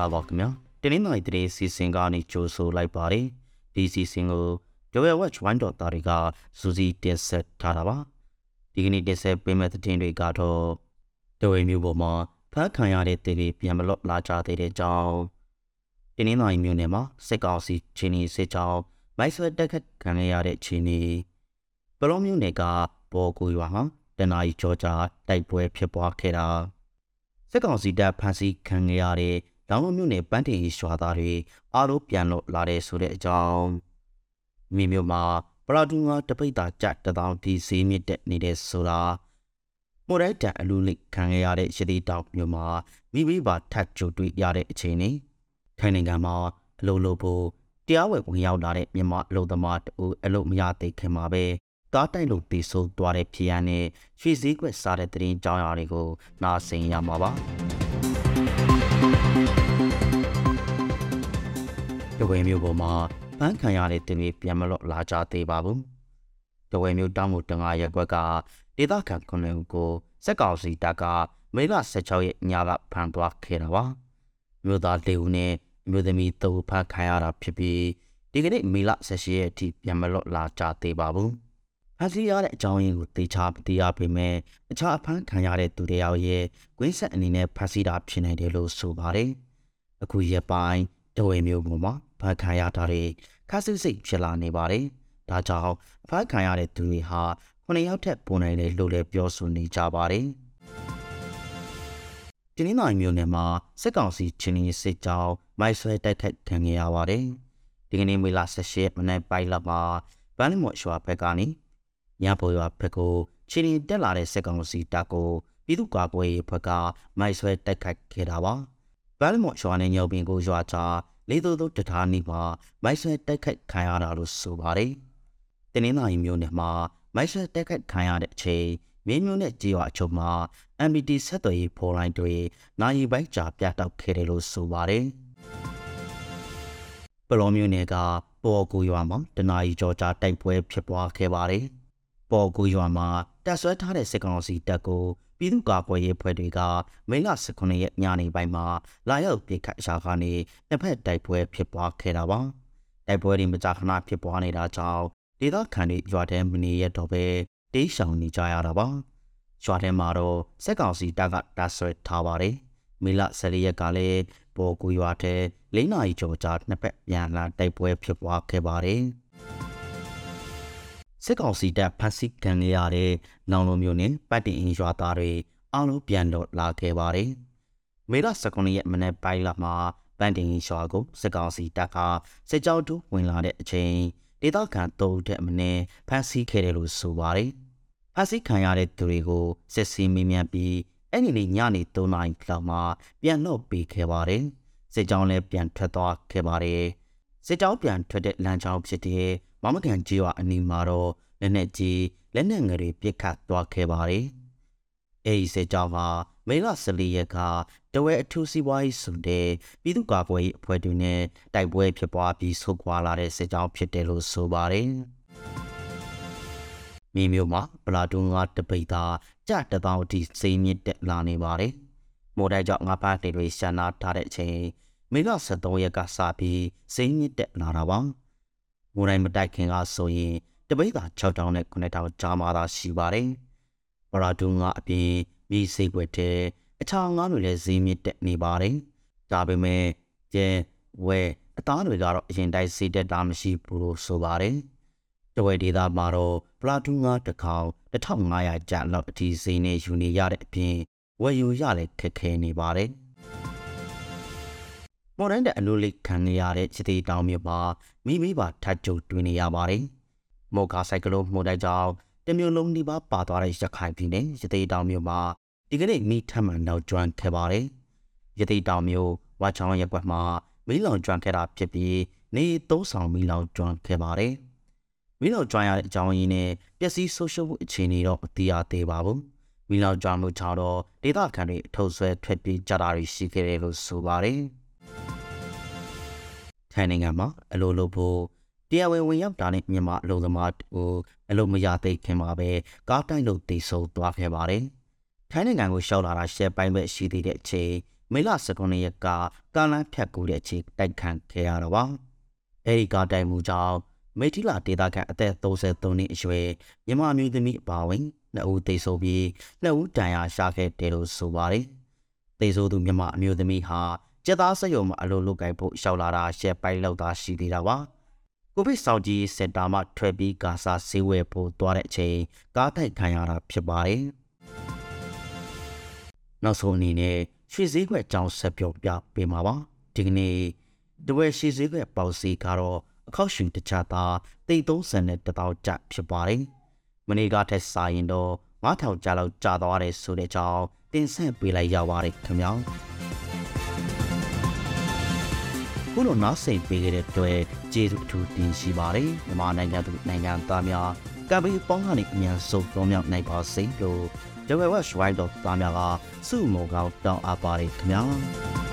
လာပါခင်ဗျာတင်းနှင်းနိုင်တဲ့စီစဉ်ကနေကြိုဆိုလိုက်ပါတယ်ဒီစီစဉ်ကို Joel Watch 1.3တွေကစူးစီးတင်ဆက်ထားတာပါဒီကနေ့တင်ဆက်ပေးမယ့်သတင်းတွေကတော့တဝေမျိုးပေါ်မှာဖမ်းခံရတဲ့တေတွေပြန်မလွတ်လာကြသေးတဲ့ကြောင်းတင်းနှင်းနိုင်မျိုးနယ်မှာစစ်ကောင်စီချင်းနီစစ်ကြောင်းမိုက်ဆွဲတက်ခတ်ခံရတဲ့ချင်းနီပလောမျိုးနယ်ကပေါ်ကူရွာမှာတနအီကြောကြတိုက်ပွဲဖြစ်ပွားခဲ့တာစစ်ကောင်စီတပ်ဖမ်းဆီးခံရတဲ့ လောင်လုံးမြို့နယ်ပန်းတင်ရွာသားတွေအားလုံးပြန်လို့လာတဲ့ဆိုတဲ့အကြောင်းမိမျိုးမှာပရာဒူငါတပိတ်တာကြတထောင်ဒီစီးမြင့်တဲ့နေတဲ့ဆိုတာမို်ရိုက်တန်အလူလိခံရတဲ့ရသေးတောက်မြို့မှာမိမိပါထတ်ကြိုတွေ့ရတဲ့အခြေအနေထိုင်နိုင်ငံမှာအလိုလိုဖို့တရားဝင်ဝင်ရောက်လာတဲ့မြန်မာအလုပ်သမားတူအလုပ်မရသေးခင်မှာပဲတားတိုက်လို့တည်ဆိုးသွားတဲ့ဖြစ်ရန်နဲ့ရွှေစည်းကွက်စားတဲ့တရင်ကြောင်းရာတွေကိုနားဆင်ရမှာပါ တဝဲမျိုးပေါ်မှာပန်းခံရတဲ့တင်တွေပြန်မလို့လာကြသေးပါဘူးတဝဲမျိုးတောင်းမှုတငါရက်ွက်ကဒေသခံခွန်လင်ကိုစက်ကောင်စီတပ်ကမေလ16ရက်ညကဖမ်းသွားခဲ့တာပါမြို့သား၄ဦးနဲ့မြို့သမီး၃ဦးဖမ်းခံရတာဖြစ်ပြီးဒီကနေ့မေလ16ရက်အထိပြန်မလို့လာကြသေးပါဘူး ဖမ်းဆီးရတဲ့အကြောင်းရင်းကိုသေချာမသိရပေမဲ့အခြားအဖမ်းခံရတဲ့သူတွေရဲ့ကွင်းဆက်အနေနဲ့ဖမ်းဆီးတာဖြစ်နိုင်တယ်လို့ဆိုပါတယ်အခုရက်ပိုင်းတဝဲမျိုးပေါ်မှာဖမ်းခံရတာတွေခါစစ်စိတ်ဖြစ်လာနေပါတယ်။ဒါကြောင့်ဖမ်းခံရတဲ့သူတွေဟာခုနှစ်ယောက်ထက်ပိုနိုင်တယ်လို့လည်းပြောဆိုနေကြပါတယ်။တင်းနိုင်မျိုးနယ်မှာစစ်ကောင်စီချင်းကြီးစစ်ကြောင်းမိုက်ဆွဲတိုက်ခတ်ခံရပါတယ်။ဒီကနေ့မေလ18ရက်မနေ့ပိုင်းလောက်မှာဗန်းလမော့ရွာဘက်ကနေ ညပေါ်ရွာဘက်ကိုချင်းကြီးတက်လာတဲ့စစ်ကောင်စီတပ်ကိုပြည်သူ့ကာကွယ်ရေးဘက်ကမိုက်ဆွဲတိုက်ခတ်ခဲ့တာပါ။ဗန်းလမော့ရွာနဲ့ညောင်ပင်ကိုရွာချလေးသို့သို့တထားနီးမှာမိုက်ဆွဲတိုက်ခိုက်ခံရတာလို့ဆိုပါတယ်။တင်းင်းသားမျိုးနဲ့မှာမိုက်ဆွဲတိုက်ခိုက်ခံရတဲ့အချိန်မင်းမျိုးနဲ့ကြေးရွာအချုပ်မှာ MBT ဆက်သွယ်ရေးဖော်လိုင်းတွေနိုင်ပိုက်ကြာပြတောက်ခဲ့တယ်လို့ဆိုပါတယ်။ပလောမျိုးနယ်ကပေါ်ကူရွာမှာတနာရီကျော်ကြာတိုက်ပွဲဖြစ်ပွားခဲ့ပါတယ်။ ပေါ်ကူရွာမှာတပ်ဆွဲထားတဲ့စစ်ကောင်စီတပ်ကိုပြည်သူ့ကာကွယ်ရေးဖွဲ့တွေကမိလ19ရက်ညနေပိုင်းမှာလာရောက်ပစ်ခတ်ရှာကနေတစ်ဖက်တိုက်ပွဲဖြစ်ပွားခဲ့တာပါတိုက်ပွဲတွေမကြာခဏဖြစ်ပွားနေတာကြောင့်ဒေသခံတွေရွာထဲမနေရတော့ပဲတေးရှောင်နေကြရတာပါရွာထဲမှာတော့စက်ကောင်စီတပ်ကတပ်ဆွဲထားပါတယ်မေလ14ရက်ကလည်းပေါ်ကူရွာထဲ၄နာရီကျော်ကြာနှစ်ဖက်ပြန်လာတိုက်ပွဲဖြစ်ပွားခဲ့ပါတယ် စစ်ကောင်စီတပ်ဖမ်းဆီးခံရတဲ့နောင်လိုမျိုးနဲ့ပတ်တင်အင်းရွာသားတွေအားလုံးပြန်တော့လာခဲ့ပါတယ်။မေလ19ရက်မနေ့ပိုင်းလာမှာပန်းတင်ရွာကိုစစ်ကောင်စီတပ်ကစစ်ကြောင်းတူဝင်လာတဲ့အချိန်ဒေသခံ၃ဦးတဲ့မနေ့ဖမ်းဆီးခဲ့တယ်လို့ဆိုပါတယ်။ဖမ်းဆီးခံရတဲ့သူတွေကိုစစ်ဆေးမေးမြန်းပြီးအဲ့ဒီနေ့ညနေ3နာရီလောက်မှာပြန်တော့ပေးခဲ့ပါတယ်။စစ်ကြောင်းလည်းပြန်ထွက်သွားခဲ့ပါတယ်။စစ်ကြောင်းပြန်ထွက်တဲ့လမ်းကြောင်းဖြစ်တဲ့ မမကန်ကြီးရွာအနီးမှာတော့လက်နက်ကြီးလက်နက်ငယ်တွေပစ်ခတ်သွားခဲ့ပါတယ်။အဲဒီစစ်ကြောင်းမှာမေလ14ရက်ကတဝဲအထူးစီးပွားရေးစုတဲ့ပြည်သူ့ကာကွယ်ရေးအဖွဲ့တွေနဲ့တိုက်ပွဲဖြစ်ပွားပြီးဆုတ်ခွာလာတဲ့စစ်ကြောင်းဖြစ်တယ်လို့ဆိုပါတယ်။မိမျိုးမှာပလာတူငါတပိတ်သာကြတပေါင်းအထိစိမ့်မြင့်တက်လာနေပါတယ်။မိုးတိုက်ကြောင့်ငါးပါးတွေရှာနာထားတဲ့အချိန်မေလ13ရက်ကစပြီးစိမ့်မြင့်တက်လာတာပါ။ မိုးတိုင်းမတိုက်ခင်ကဆိုရင်တပိတ်သာ6000နဲ့9000ကြားမှာသာရှိပါတယ်။ပရာဒူငါအပြင်မြေစိတ်ွက်တဲ့အခြားငါးတွေလည်းဈေးမြင့်တက်နေပါတယ်။ဒါပေမဲ့ကျဲဝဲအသားတွေကတော့အရင်တိုင်းဈေးတက်တာမရှိဘူးလို့ဆိုပါတယ်။တဝဲဒေတာမှာတော့ပလာတူငါတစ်ခေါင်1500ကျပ်လောက်အထိဈေးနဲ့ယူနေရတဲ့အပြင်ဝယ်ယူရလည်းခက်ခဲနေပါတယ်။ မော်ဒန်တဲ့အလိုလေးခံရတဲ့ချစ်တီတောင်မြို့မှာမိမိပါထတ်ကြုံတွင်နေရပါတယ်။မော်ကာဆိုင်ကလုန်းမှုန်တိုက်ကြောင့်တမျိုးလုံးဒီပါပါသွားတဲ့ရခိုင်ပြည်နယ်ရသေးတောင်မြို့မှာဒီကနေ့မိထမှန်နောက်ကျွမ်းခဲ့ပါတယ်။ရသေးတောင်မြို့ဝါချောင်းရက်ကွက်မှာမိလောင်ကျွမ်းခဲ့တာဖြစ်ပြီးနေသုံးဆောင်မိလောင်ကျွမ်းခဲ့ပါတယ်။မိလောင်ကျွမ်းရတဲ့အကြောင်းရင်းနဲ့ပျက်စီးဆိုးရှုပ်မှုအခြေအနေတော့မသိရသေးပါဘူး။မိလောင်ကျွမ်းမှုကြောင့်တော့ဒေသခံတွေအထုပ်ဆွဲထွက်ပြေးကြတာတွေရှိခဲ့တယ်လို့ဆိုပါတယ်။ ထိုင်းနိုင်ငံမှာအလိုလိုဖို့တရားဝင်ဝင်ရောက်တာနဲ့မြန်မာအလုံသမားကိုအလုံမရသိခင်မှာပဲကားတိုက်လို့တိတ်ဆုံသွားခဲ့ပါတယ်။ထိုင်းနိုင်ငံကိုရှောက်လာတာရှယ်ပိုင်းပဲရှိသေးတဲ့အချိန်မေလ19ရက်ကကားလမ်းဖြတ်ကူးတဲ့အချိန်တိုက်ခတ်ခဲ့ရတော့ပါအဲဒီကားတိုက်မှုကြောင့်မေတီလာဒေတာခန့်အသက်33နှစ်အရွယ်မြန်မာမျိုးသမီးအပါအဝင်နှစ်ဦးသေဆုံးပြီးနှစ်ဦးဒဏ်ရာရခဲ့တယ်လို့ဆိုပါတယ်သေဆုံးသူမြန်မာအမျိုးသမီးဟာ ကျက်သားစက်ရုံမှာအလုပ်လုပ်ကိုင်ဖို့ရှောက်လာတာရှက်ပိုင်းလောက်သာရှိသေးတာပါကိုဗစ်ဆောင်ကြီးစင်တာမှာထွက်ပြီးကာစာဆေးဝယ်ဖို့သွားတဲ့အချိန်ကားတိုက်ခံရတာဖြစ်ပါတယ်နောက်ဆုံးအနေနဲ့ရွှေစည်းခွက်ကြောင်းဆက်ပြောပြပေးမှာပါဒီကနေ့တဝဲရွှေစည်းခွက်ပေါစီကတော့အခောက်ရှင်တခြားသားတိတ်30နဲ့တတောင်ကျဖြစ်ပါတယ်မနေ့ကထက်စာရင်တော့9000ကျလောက်ကျသွားတယ်ဆိုတဲ့အကြောင်းတင်ဆက်ပေးလိုက်ရပါတယ်ခင်ဗျာ ခုလိုနားဆင်ပေးခဲ့တဲ့အတွက်ကျေးဇူးအထူးတင်ရှိပါတယ်မြန်မာနိုင်ငံသူနိုင်ငံသားများကံပေးပေါင်းကနေအမြန်ဆုံးပြောင်းမြောက်နိုင်ပါစေလို့ Java West Wide တော့သားများကစုမောကောင်းတောင်းအပ်ပါတယ်ခင်ဗျာ